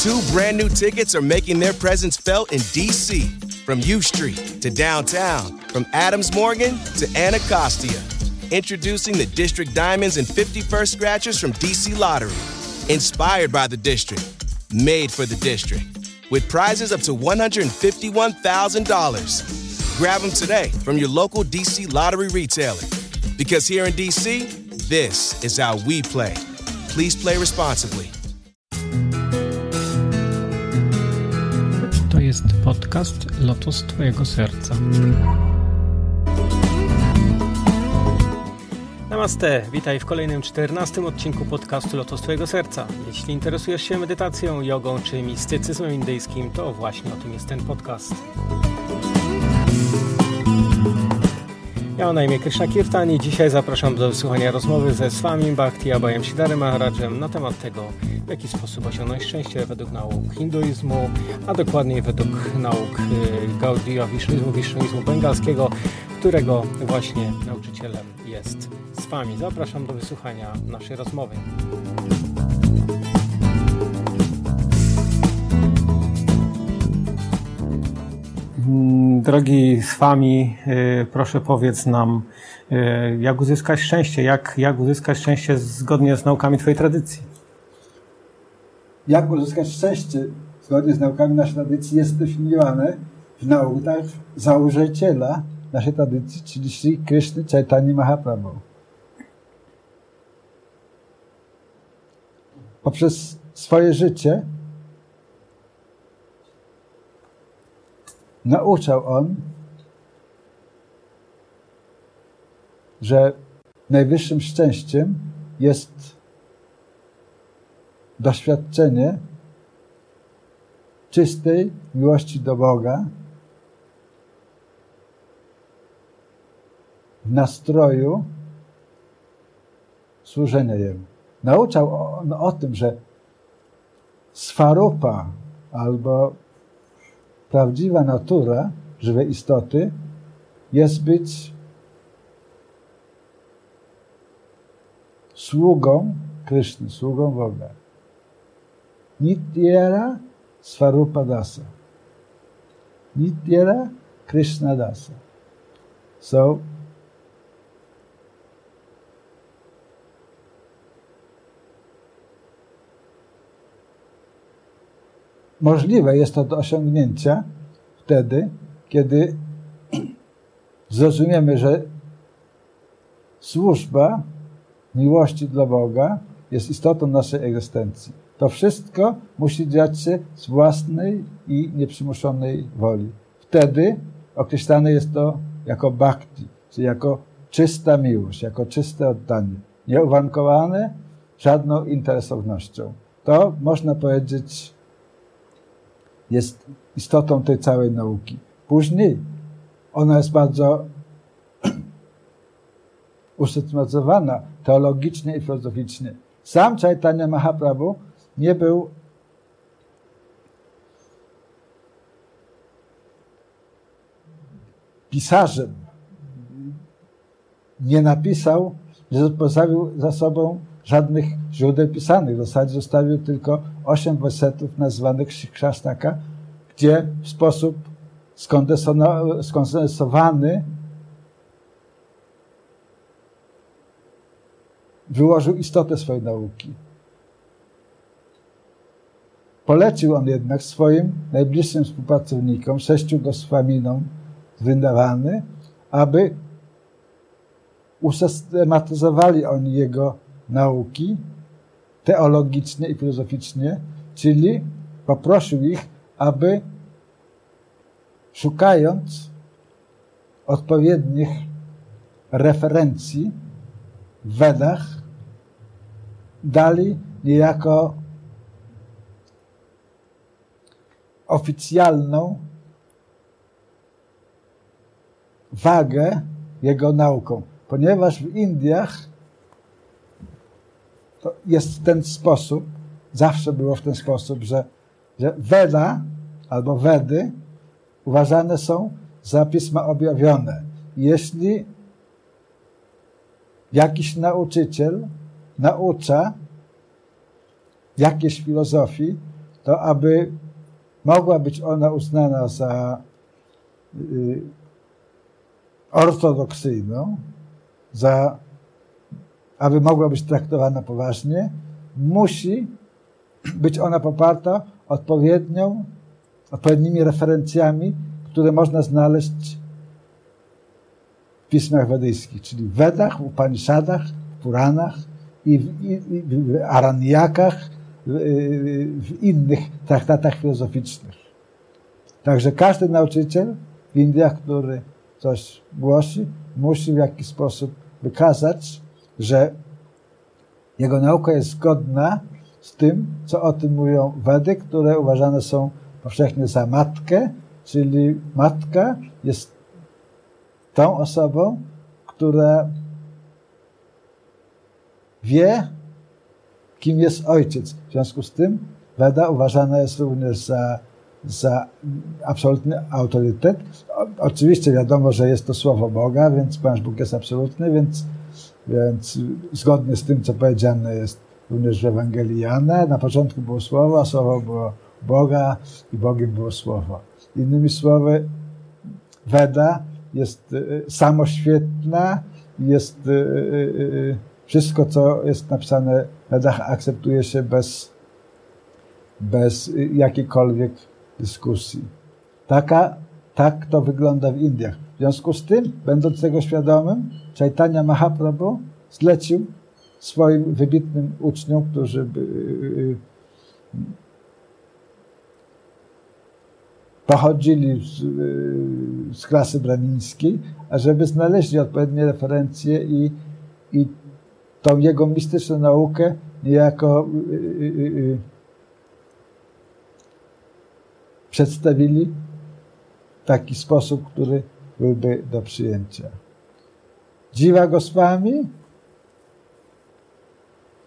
Two brand new tickets are making their presence felt in DC. From U Street to downtown, from Adams Morgan to Anacostia. Introducing the District Diamonds and 51st Scratchers from DC Lottery. Inspired by the District, made for the District. With prizes up to $151,000. Grab them today from your local DC Lottery retailer. Because here in DC, this is how we play. Please play responsibly. Jest podcast Lotos Twojego Serca. Namaste, witaj w kolejnym 14 odcinku podcastu Lotos Twojego Serca. Jeśli interesujesz się medytacją, jogą czy mistycyzmem indyjskim, to właśnie o tym jest ten podcast. Ja mam na imię Krishna Kirtan i dzisiaj zapraszam do wysłuchania rozmowy ze Swami Bhakti Abayam Siddharem Maharajem na temat tego, w jaki sposób osiągnąć szczęście według nauk hinduizmu, a dokładniej według nauk y, Gaudiya Wisznuizmu, Wisznuizmu bengalskiego, którego właśnie nauczycielem jest Swami. Zapraszam do wysłuchania naszej rozmowy. Mm, drogi Swami, y, proszę powiedz nam, y, jak uzyskać szczęście, jak, jak uzyskać szczęście zgodnie z naukami Twojej tradycji? Jak uzyskać szczęście zgodnie z naukami naszej tradycji jest definiowane w naukach założyciela naszej tradycji, czyli Sri Krishna Chaitanya Mahaprabhu. Poprzez swoje życie nauczał on, że najwyższym szczęściem jest doświadczenie czystej miłości do Boga w nastroju służenia Jemu. Nauczał on o tym, że swarupa albo prawdziwa natura żywej istoty jest być sługą Kryszny, sługą Boga. Nityera Svarupa Dasa. Nityera Krishna Dasa. So, możliwe jest to do osiągnięcia wtedy, kiedy zrozumiemy, że służba miłości dla Boga jest istotą naszej egzystencji. To wszystko musi dziać się z własnej i nieprzymuszonej woli. Wtedy określane jest to jako bhakti, czyli jako czysta miłość, jako czyste oddanie, nieuwarunkowane żadną interesownością. To można powiedzieć jest istotą tej całej nauki. Później ona jest bardzo usystematyzowana teologicznie i filozoficznie. Sam Chaitanya Mahaprabhu nie był pisarzem. Nie napisał, nie pozostawił za sobą żadnych źródeł pisanych. W zasadzie zostawił tylko osiem wersetów nazwanych Shikshastaka, gdzie w sposób skondensowany wyłożył istotę swojej nauki. Polecił on jednak swoim najbliższym współpracownikom, sześciu goswaminom z Wyndawany, aby usystematyzowali oni jego nauki teologicznie i filozoficznie, czyli poprosił ich, aby szukając odpowiednich referencji w Wedach, dali niejako oficjalną wagę jego nauką, ponieważ w Indiach to jest ten sposób, zawsze było w ten sposób, że, że Weda albo Wedy uważane są za pisma objawione. Jeśli jakiś nauczyciel naucza jakiejś filozofii, to aby mogła być ona uznana za y, ortodoksyjną, za, aby mogła być traktowana poważnie, musi być ona poparta odpowiednią, odpowiednimi referencjami, które można znaleźć w pismach wedyjskich, czyli w Wedach, w Upanishadach, w Puranach i w, i, i w w, w innych traktatach filozoficznych. Także każdy nauczyciel w Indiach, który coś głosi, musi w jakiś sposób wykazać, że jego nauka jest zgodna z tym, co o tym mówią Wedy, które uważane są powszechnie za matkę, czyli matka jest tą osobą, która wie, kim jest ojciec. W związku z tym Weda uważana jest również za, za absolutny autorytet. Oczywiście wiadomo, że jest to słowo Boga, więc ponieważ Bóg jest absolutny, więc, więc zgodnie z tym, co powiedziane jest również w Ewangelii Jana, na początku było słowo, a słowo było Boga i Bogiem było słowo. Innymi słowy, Weda jest y, samoświetna, jest y, y, wszystko, co jest napisane w Wedach, akceptuje się bez, bez jakiejkolwiek dyskusji. Taka, tak to wygląda w Indiach. W związku z tym, będąc tego świadomym, Chaitanya Mahaprabhu zlecił swoim wybitnym uczniom, którzy pochodzili z, z klasy branińskiej, ażeby znaleźli odpowiednie referencje i, i tą jego mistyczną naukę niejako y, y, y, przedstawili w taki sposób, który byłby do przyjęcia. Dziwa Goswami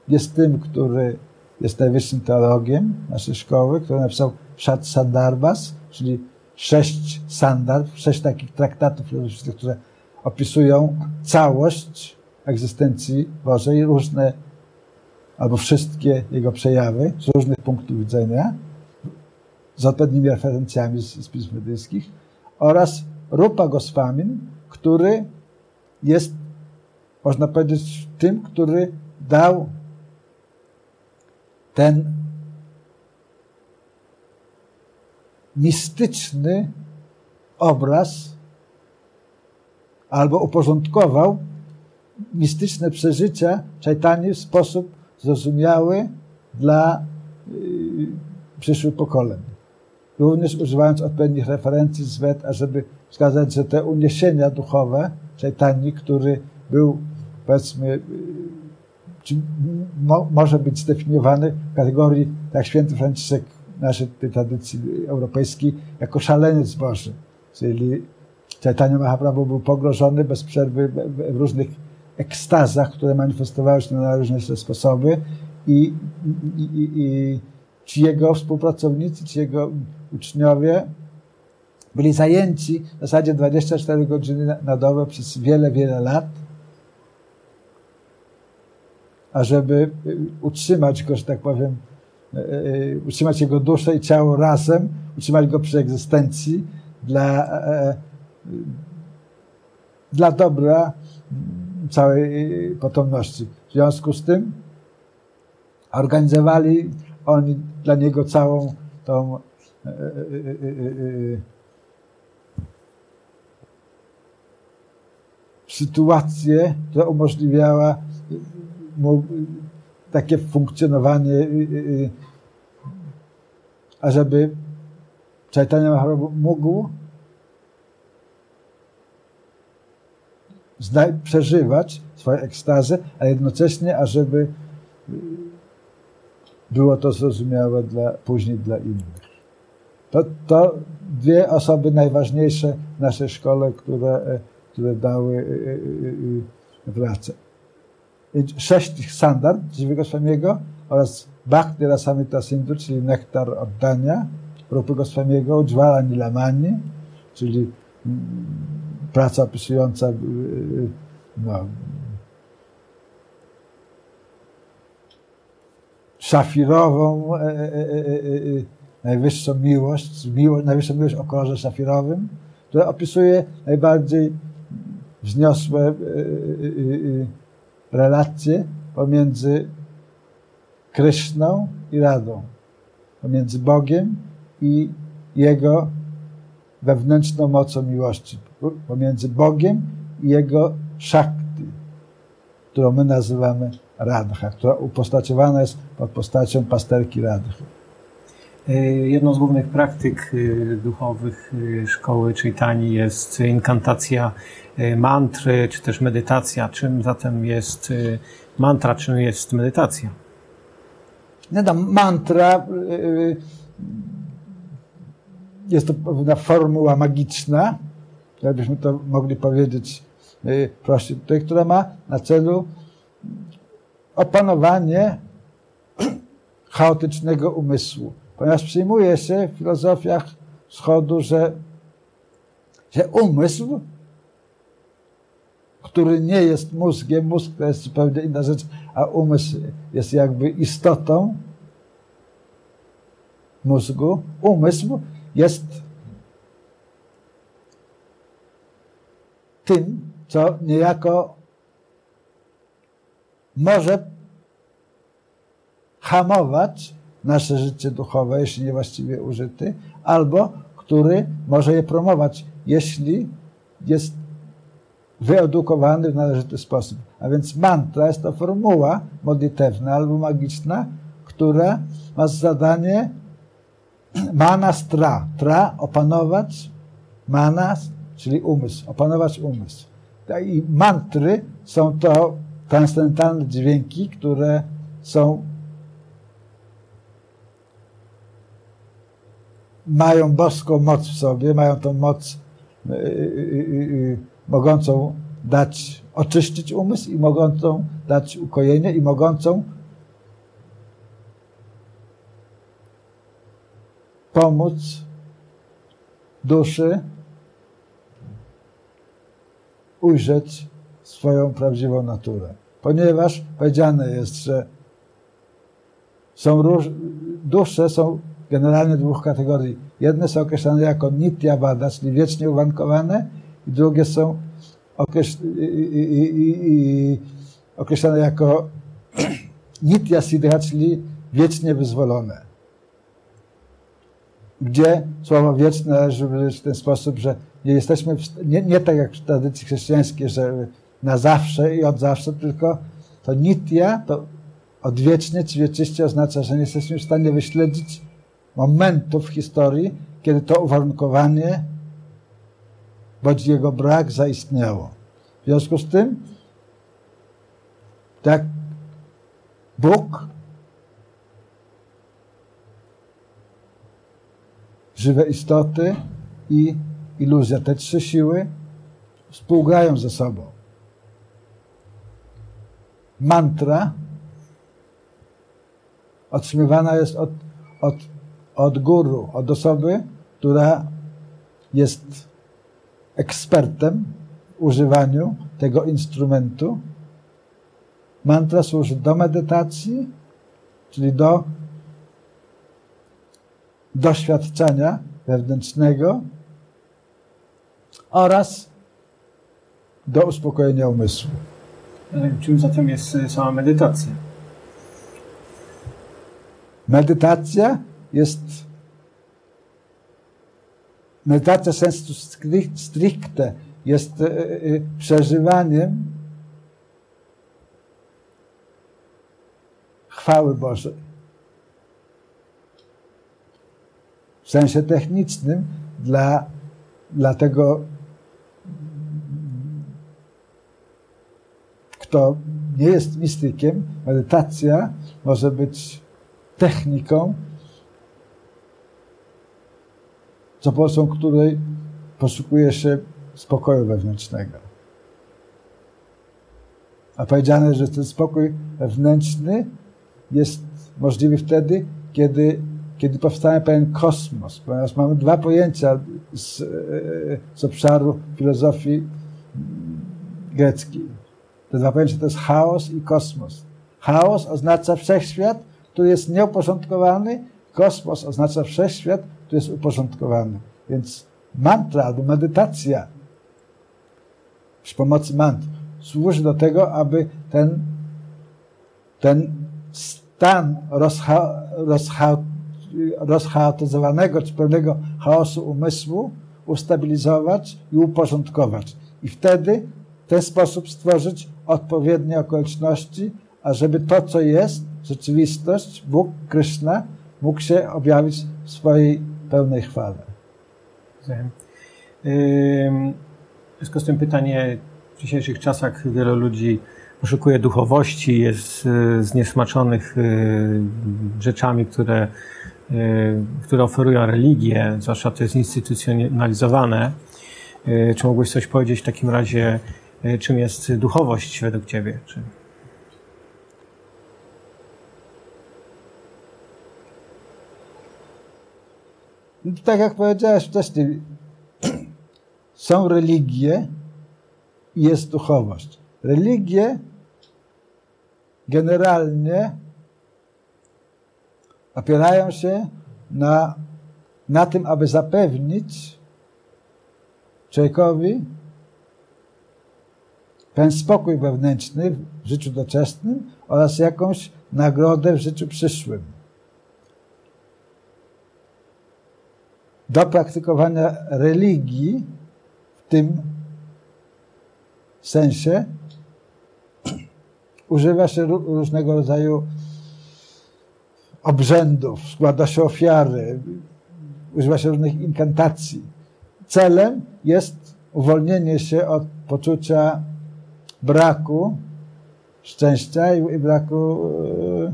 jest tym, który jest najwyższym teologiem naszej szkoły, który napisał Shat Sandarbas, czyli sześć sandar, sześć takich traktatów filozoficznych, które opisują całość egzystencji Bożej, różne albo wszystkie jego przejawy z różnych punktów widzenia, z odpowiednimi referencjami z, z pism medyjskich oraz Rupa Goswamin, który jest, można powiedzieć, tym, który dał ten mistyczny obraz albo uporządkował mistyczne przeżycia Czajtani w sposób zrozumiały dla yy, przyszłych pokoleń. Również używając odpowiednich referencji z Wed, ażeby wskazać, że te uniesienia duchowe Czajtani, który był powiedzmy yy, czy mo, może być zdefiniowany w kategorii, tak święty Franciszek naszej tej tradycji europejskiej, jako szaleniec Boży. Czyli Chaitanya Mahaprabhu był pogrożony bez przerwy w różnych ekstazach, które manifestowały się na różne sposoby i, i, i, ci jego współpracownicy, ci jego uczniowie byli zajęci w zasadzie 24 godziny na dobę przez wiele, wiele lat, ażeby utrzymać go, że tak powiem, e, e, utrzymać jego duszę i ciało razem, utrzymać go przy egzystencji dla, e, dla dobra całej potomności. W związku z tym organizowali oni dla niego całą tą e, e, e, sytuację, która umożliwiała mu takie funkcjonowanie, ażeby Chaitanya Mahaprabhu mógł przeżywać swoje ekstazy, a jednocześnie, ażeby było to zrozumiałe dla, później dla innych. To, to dwie osoby najważniejsze w naszej szkole, które, e, które dały y, y, pracę. Sześć standard Dziwego Swamiego oraz Bhakti Rasamita Sindhu, czyli nektar oddania, Rupy Goswamiego, Ujjvala Nilamani, czyli mm, praca opisująca y, y, no, szafirową, e, e, e, najwyższą miłość, miłość, najwyższą miłość o kolorze szafirowym, która opisuje najbardziej wzniosłe relacje pomiędzy Kryszną i Radą, pomiędzy Bogiem i Jego wewnętrzną mocą miłości, pomiędzy Bogiem i Jego Shakti, którą my nazywamy Radha, która upostaciowana jest pod postacią pasterki Radhy. E, jedną z głównych praktyk e, duchowych e, szkoły Chaitani jest inkantacja mantry, czy też medytacja. Czym zatem jest mantra, czym jest medytacja? No, mantra jest to pewna formuła magiczna, jakbyśmy to mogli powiedzieć prościej tutaj, która ma na celu opanowanie chaotycznego umysłu. Ponieważ przyjmuje się w filozofiach wschodu, że, że umysł, który nie jest mózgiem, mózg to jest zupełnie inna rzecz, a umysł jest jakby istotą mózgu. Umysł jest tym, co niejako może hamować nasze życie duchowe, jeśli niewłaściwie użyty, albo który może je promować, jeśli jest wyedukowany w należyty sposób. A więc mantra jest to formuła modlitewna albo magiczna, która ma zadanie manas tra. Tra opanować, manas, czyli umysł, opanować umysł. I mantry są to transcendentalne dźwięki, które są mają boską moc w sobie, mają tą moc y, y, y, mogącą dać, oczyścić umysł i mogącą dać ukojenie i mogącą pomóc duszy ujrzeć swoją prawdziwą naturę. Ponieważ powiedziane jest, że są róż, dusze są generalnie dwóch kategorii. Jedne są określane jako nitya czyli wiecznie uwarunkowane, i drugie są określane jako nitya czyli wiecznie wyzwolone. Gdzie słowo wieczne należy użyć w ten sposób, że nie jesteśmy, w, nie, nie tak jak w tradycji chrześcijańskiej, że na zawsze i od zawsze, tylko to nitya, to odwiecznie czy wieczyście oznacza, że nie jesteśmy w stanie wyśledzić momentów w historii, kiedy to uwarunkowanie bądź jego brak zaistniało. W związku z tym, tak Bóg, żywe istoty i iluzja, te trzy siły współgrają ze sobą. Mantra otrzymywana jest od, od od guru, od osoby, która jest ekspertem w używaniu tego instrumentu. Mantra służy do medytacji, czyli do doświadczenia wewnętrznego oraz do uspokojenia umysłu. Czym zatem jest sama medytacja? Medytacja jest medytacja sensu stricte jest e, e, przeżywaniem chwały Bożej. W sensie technicznym dla, dla tego, kto nie jest mistykiem, medytacja może być techniką za pomocą której poszukuje się spokoju wewnętrznego. A powiedziane, że ten spokój wewnętrzny jest możliwy wtedy, kiedy, kiedy powstaje pewien kosmos, ponieważ mamy dwa pojęcia z, z obszaru filozofii greckiej. Te dwa pojęcia to jest chaos i kosmos. Chaos oznacza wszechświat, który jest nieuporządkowany, kosmos oznacza wszechświat, który jest uporządkowany. Więc mantra albo medytacja przy pomocy mantr służy do tego, aby ten, ten stan rozcha, rozcha, rozchaotyzowanego czy pewnego chaosu umysłu ustabilizować i uporządkować. I wtedy w ten sposób stworzyć odpowiednie okoliczności, ażeby to, co jest, rzeczywistość, Bóg, Krishna, mógł się objawić w swojej pełnej chwale. W związku z tym pytanie, w dzisiejszych czasach wielu ludzi poszukuje duchowości, jest y, zniesmaczonych y, rzeczami, które, y, które oferują religię, zwłaszcza to jest instytucjonalizowane. Czy mógłbyś coś powiedzieć w takim razie, czym jest duchowość według Ciebie? Czy... Tak jak powiedziałeś wcześniej, są religie i jest duchowość. Religie generalnie opierają się na, na tym, aby zapewnić człowiekowi ten spokój wewnętrzny w życiu doczesnym oraz jakąś nagrodę w życiu przyszłym. Do praktykowania religii w tym sensie używa się różnego rodzaju obrzędów, składa się ofiary, używa się różnych inkantacji. Celem jest uwolnienie się od poczucia braku szczęścia i, braku e,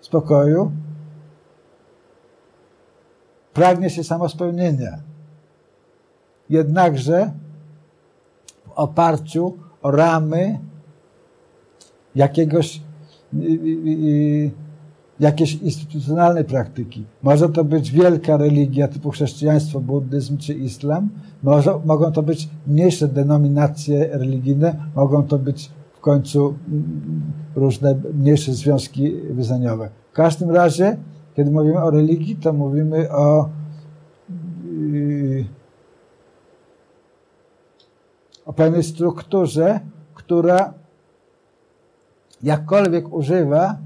spokoju. Pragnie się samospełnienia. Jednakże w oparciu o ramy jakiegoś y, y, y, jakiejś instytucjonalnej praktyki. Może to być wielka religia typu chrześcijaństwo, buddyzm czy islam. Może, mogą to być mniejsze denominacje religijne, mogą to być w końcu mm, różne mniejsze związki wyznaniowe. W każdym razie, kiedy mówimy o religii, to mówimy o o pewnej strukturze, która jakkolwiek używa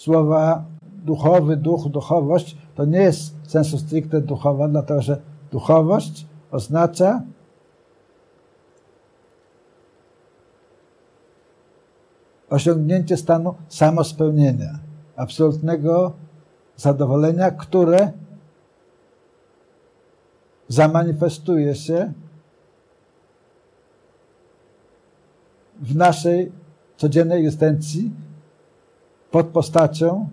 słowa duchowy, duch, duchowość, to nie jest sensu stricte duchowa, dlatego że duchowość oznacza osiągnięcie stanu samospełnienia, absolutnego zadowolenia, które zamanifestuje się w naszej codziennej egzystencji pod postacią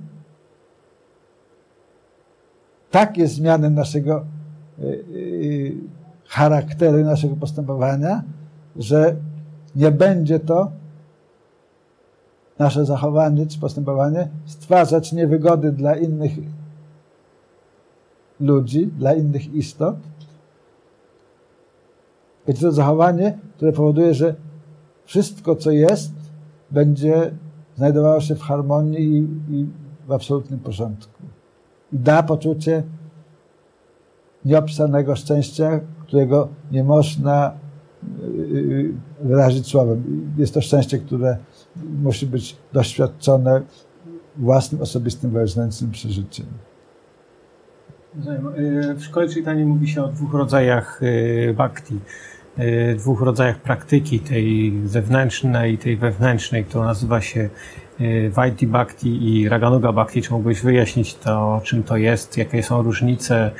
takie zmiany naszego y, y, charakteru, naszego postępowania, że nie będzie to nasze zachowanie czy postępowanie stwarzać niewygody dla innych ludzi, dla innych istot. Będzie to zachowanie, które powoduje, że wszystko, co jest, będzie znajdowało się w harmonii i, i w absolutnym porządku. I da poczucie nieopisanego szczęścia, którego nie można y, y, wyrazić słowem. Jest to szczęście, które musi być doświadczone własnym, osobistym, wewnętrznym przeżyciem. Y, w szkole czytania mówi się o dwóch rodzajach bhakti. Y, dwóch rodzajach praktyki, tej zewnętrznej i tej wewnętrznej, która nazywa się y, Vaiti Bhakti i Raganuga Bhakti. Czy mógłbyś wyjaśnić to, czym to jest, jakie są różnice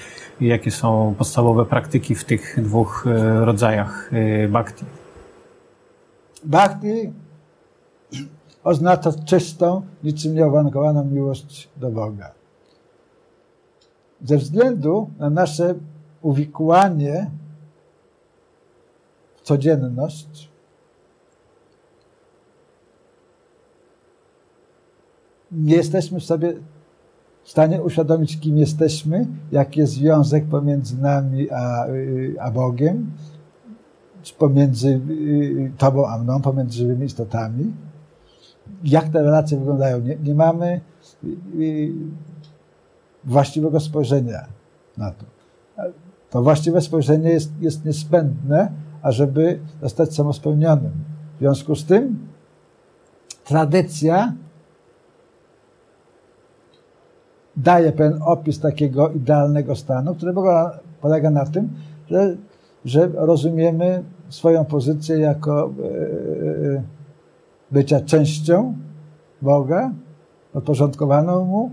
i jakie są podstawowe praktyki w tych dwóch y, rodzajach Bhakti? Bhakti oznacza czystą, niczym nieuwarunkowaną miłość do Boga. Ze względu na nasze uwikłanie codzienność, nie jesteśmy w sobie w stanie uświadomić, kim jesteśmy, jaki jest związek pomiędzy nami a, y, a Bogiem, pomiędzy y, Tobą a mną, pomiędzy żywymi istotami. jak te relacje wyglądają. Nie, nie mamy właściwego spojrzenia na to. To właściwe spojrzenie jest, jest niezbędne, ażeby zostać samospełnionym. W związku z tym tradycja daje pewien opis takiego idealnego stanu, który polega na tym, że, że rozumiemy swoją pozycję jako e, e, bycia częścią Boga, podporządkowaną Mu,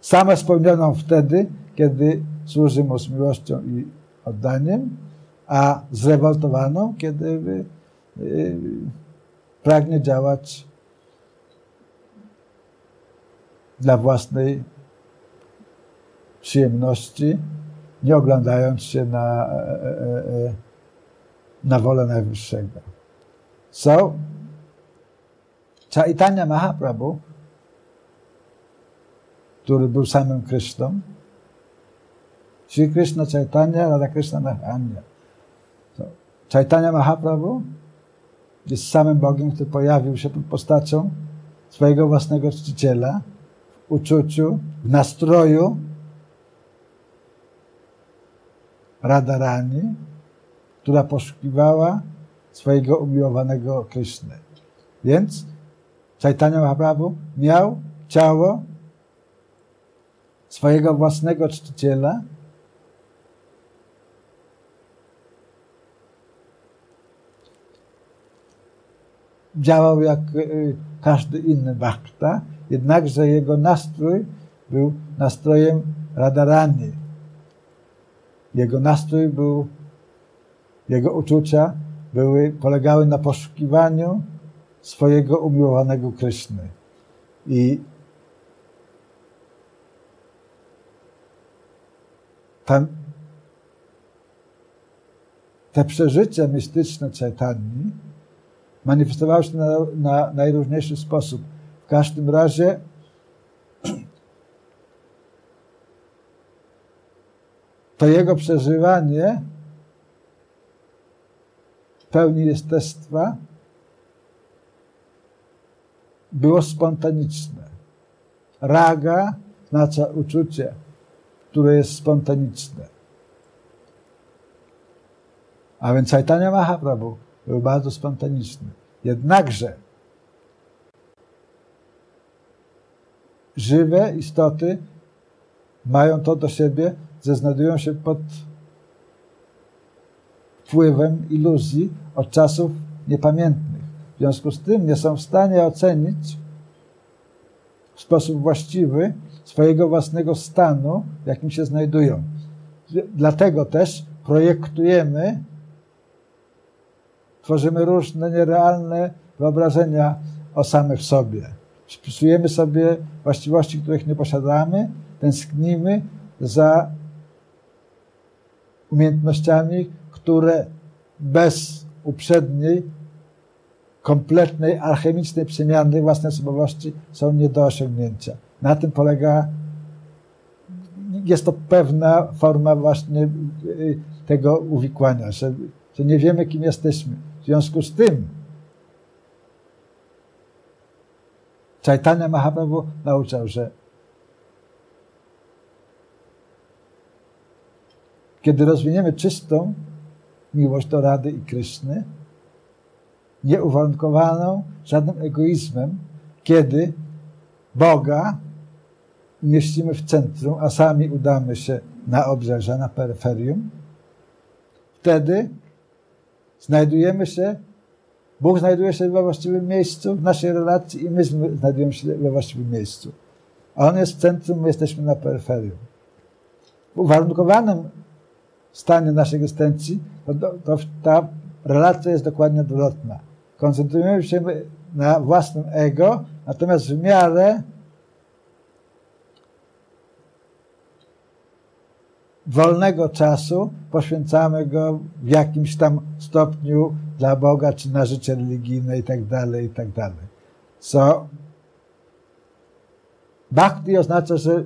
same spełnioną wtedy, kiedy służy Mu z miłością i oddaniem, a zrewoltowaną, kiedy y, y, pragnie działać dla własnej przyjemności, nie oglądając się na, e, e, e, na wolę Najwyższego. So, Chaitanya Mahaprabhu, który był samym Krishną, Sri Krishna Chaitanya, Radha Krishna Mahanya. So, Chaitanya Mahaprabhu jest samym Bogiem, który pojawił się pod postacią swojego własnego czciciela, w uczuciu, w nastroju Radharani, która poszukiwała swojego umiłowanego Kryszny. Więc Chaitanya Mahaprabhu miał ciało swojego własnego czciciela, działał jak y, każdy inny bhakta, jednakże jego nastrój był nastrojem radarani. Jego nastrój był, jego uczucia były, polegały na poszukiwaniu swojego umiłowanego Kryszny. I tam te przeżycia mistyczne Chaitani manifestowały się na, na najróżniejszy sposób. W każdym razie to jego przeżywanie pełni jestestwa było spontaniczne. Raga znaczy uczucie, które jest spontaniczne. A więc Chaitanya Mahaprabhu był bardzo spontaniczny. Jednakże żywe istoty mają to do siebie, że znajdują się pod wpływem iluzji od czasów niepamiętnych. W związku z tym nie są w stanie ocenić w sposób właściwy swojego własnego stanu, w jakim się znajdują. Dlatego też projektujemy tworzymy różne nierealne wyobrażenia o samych sobie. Spisujemy sobie właściwości, których nie posiadamy, tęsknimy za umiejętnościami, które bez uprzedniej, kompletnej, alchemicznej przemiany własnej osobowości są nie do osiągnięcia. Na tym polega, jest to pewna forma właśnie y, tego uwikłania, że, że nie wiemy, kim jesteśmy. W związku z tym Chaitanya Mahaprabhu nauczał, że kiedy rozwiniemy czystą miłość do Rady i Kryszny, nieuwarunkowaną żadnym egoizmem, kiedy Boga umieścimy w centrum, a sami udamy się na obrzeża, na peryferium, wtedy znajdujemy się, Bóg znajduje się we właściwym miejscu w naszej relacji i my znajdujemy się we właściwym miejscu. On jest w centrum, my jesteśmy na peryferium. W uwarunkowanym stanie naszej egzystencji to, to ta relacja jest dokładnie odwrotna. Koncentrujemy się na własnym ego, natomiast w miarę wolnego czasu poświęcamy go w jakimś tam stopniu dla Boga, czy na życie religijne i tak dalej, i tak dalej. Co bhakti oznacza, że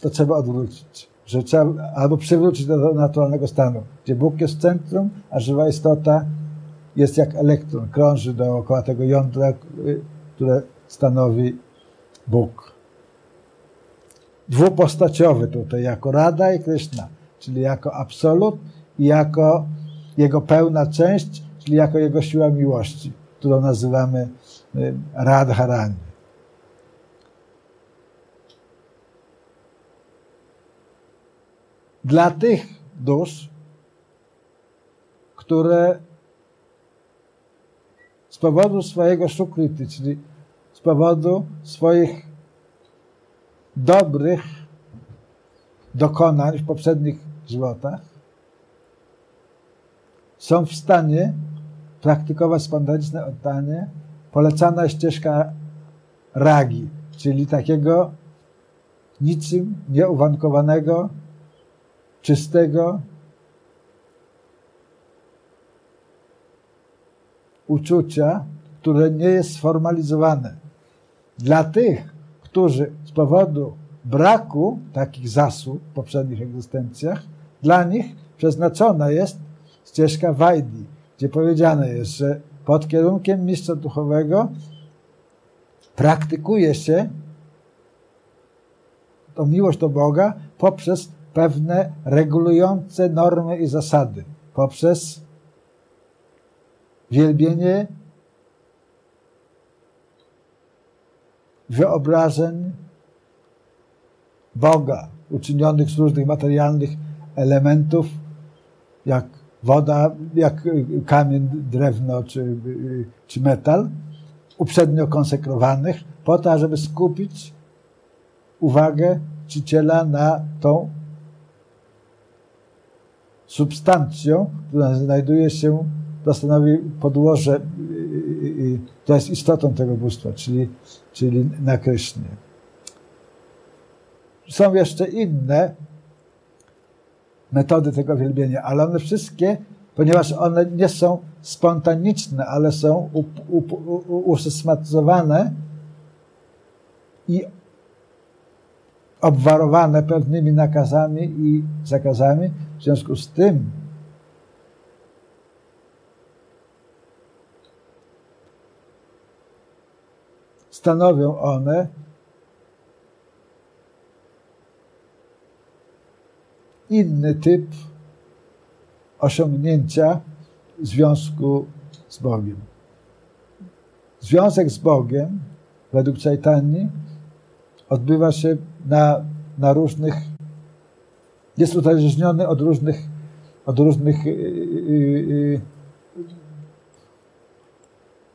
to trzeba odwrócić, że trzeba albo przywrócić do naturalnego stanu, gdzie Bóg jest w centrum, a żywa istota jest jak elektron, krąży dookoła tego jądra, które stanowi Bóg. Dwupostaciowy tutaj, jako Rada i Krishna, czyli jako absolut i jako jego pełna część, czyli jako jego siła miłości, którą nazywamy y, Radharani. Dla tych dusz, które z powodu swojego szukrity, czyli z powodu swoich dobrych dokonań w poprzednich żywotach, są w stanie praktykować spontaniczne oddanie, polecana ścieżka ragi, czyli takiego niczym nieuwankowanego, czystego uczucia, które nie jest sformalizowane. Dla tych, którzy z powodu braku takich zasług w poprzednich egzystencjach, dla nich przeznaczona jest ścieżka Wajdi, gdzie powiedziane jest, że pod kierunkiem mistrza duchowego praktykuje się tą miłość do Boga poprzez pewne regulujące normy i zasady, poprzez wielbienie wyobrażeń Boga, uczynionych z różnych materialnych elementów, jak woda, jak kamień, drewno czy, czy metal, uprzednio konsekrowanych, po to, żeby skupić uwagę czciciela na tą substancją, która znajduje się, to stanowi podłoże, to jest istotą tego bóstwa, czyli, czyli na Krysznie. Są jeszcze inne metody tego wielbienia, ale one wszystkie, ponieważ one nie są spontaniczne, ale są usystematyzowane i obwarowane pewnymi nakazami i zakazami, w związku z tym stanowią one inny typ osiągnięcia związku z Bogiem. Związek z Bogiem, według Czajtani, odbywa się na, na różnych, jest uzależniony od różnych, od różnych yy, yy,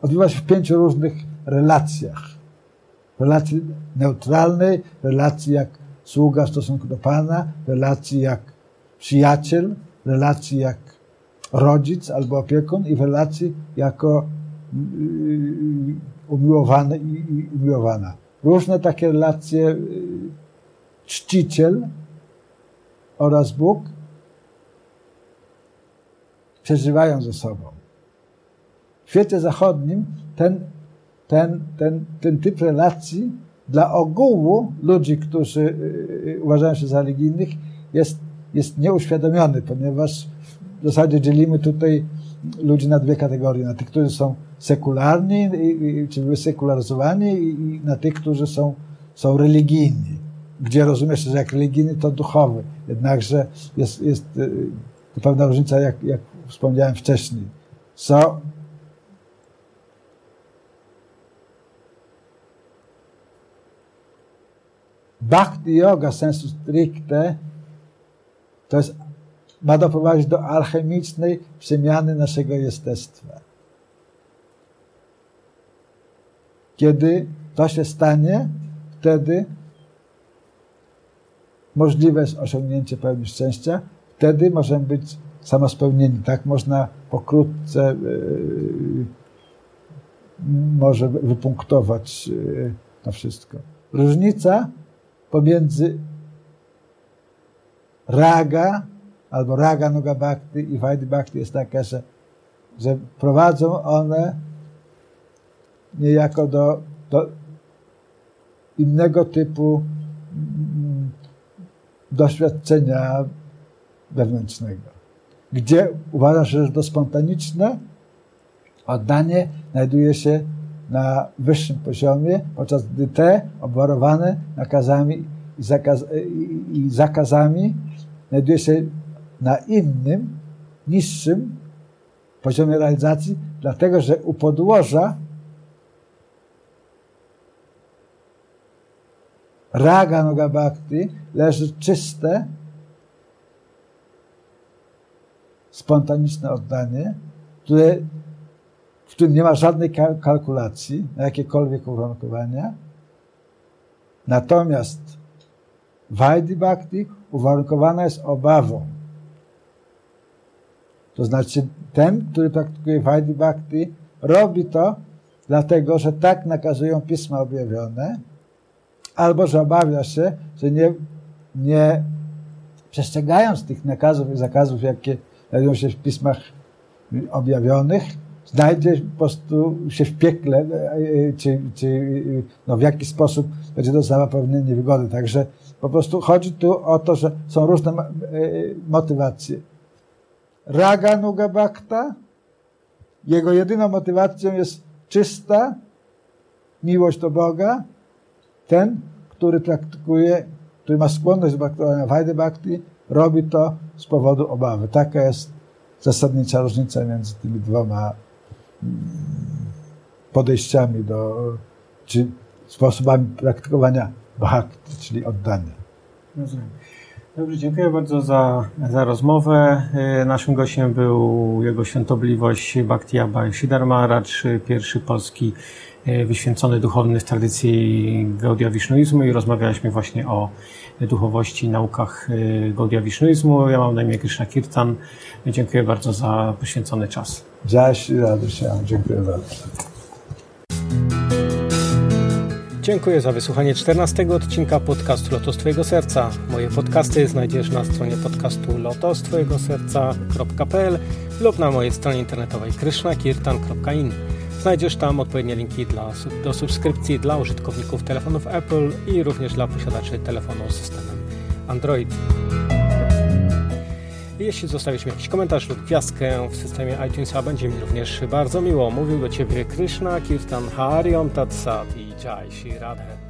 odbywa się w pięciu różnych relacjach. Relacji neutralnej, relacji jak sługa w stosunku do Pana, relacji jak przyjaciel, relacji jak rodzic albo opiekun i w relacji jako yy, umiłowany i umiłowana. Różne takie relacje yy, czciciel oraz Bóg przeżywają ze sobą. W świecie zachodnim ten, ten, ten, ten typ relacji dla ogółu ludzi, którzy y, y, uważają się za religijnych, jest, jest nieuświadomiony, ponieważ w zasadzie dzielimy tutaj ludzi na dwie kategorie. Na tych, którzy są sekularni, czy były sekularyzowani i na tych, którzy są, są religijni. Gdzie rozumiesz, że jak religijny to duchowy. Jednakże jest, jest y, to pewna różnica, jak, jak wspomniałem wcześniej. Są Bhakti yoga sensu stricte to jest, ma doprowadzić do alchemicznej przemiany naszego jestestwa. Kiedy to się stanie, wtedy możliwe jest osiągnięcie pełni szczęścia, wtedy możemy być samospełnieni. Tak można pokrótce yy, może wypunktować yy, to wszystko. Różnica pomiędzy raga albo raga noga bhakti i vaidhi bhakti jest taka, że, że prowadzą one niejako do, do innego typu mm, doświadczenia wewnętrznego. Gdzie uważasz, że to spontaniczne, Oddanie znajduje się na wyższym poziomie, podczas gdy te obwarowane nakazami i, zakaz, i, i zakazami znajduje się na innym, niższym poziomie realizacji, dlatego że u podłoża raga noga bhakti leży czyste, spontaniczne oddanie, które, w którym nie ma żadnej kalkulacji na jakiekolwiek uwarunkowania. Natomiast Vaidhi Bhakti uwarunkowana jest obawą. To znaczy ten, który praktykuje Vaidhi Bhakti, robi to dlatego, że tak nakazują pisma objawione, albo że obawia się, że nie, nie przestrzegając tych nakazów i zakazów, jakie znajdują się w pismach objawionych, znajdzie po prostu się w piekle, e, czy, czy no w jaki sposób będzie dostała pewne niewygody. Także po prostu chodzi tu o to, że są różne e, motywacje. Raga Nuga Bhakta, jego jedyną motywacją jest czysta miłość do Boga. Ten, który praktykuje, który ma skłonność do praktykowania Vajdy Bhakti, robi to z powodu obawy. Taka jest zasadnicza różnica między tymi dwoma podejściami do, czy sposobami praktykowania bhakti, czyli oddania. Rozumiem. Dobrze, dziękuję bardzo za, za rozmowę. E, naszym gościem był jego świętobliwość Bhakti Abhay Siddharma pierwszy polski wyświęcony duchowny w tradycji Gaudia Wisznuizmu i rozmawialiśmy właśnie o duchowości, naukach e, Gaudia Wisznuizmu. Ja mam na imię Krishna Kirtan. Dziękuję bardzo za poświęcony czas. Radość, dziękuję bardzo. Dziękuję za wysłuchanie 14 odcinka podcastu Lotos Twojego Serca. Moje podcasty znajdziesz na stronie podcastu lotostwojegoserca.pl lub na mojej stronie internetowej krishnakirtan.in. Znajdziesz tam odpowiednie linki dla, do subskrypcji dla użytkowników telefonów Apple i również dla posiadaczy telefonu z systemem Android. Jeśli zostawisz mi jakiś komentarz lub gwiazdkę w systemie iTunesa, będzie mi również bardzo miło. Mówił do Ciebie Krishna Kirtan Hariom Tatsat i Jai Shri Radhe.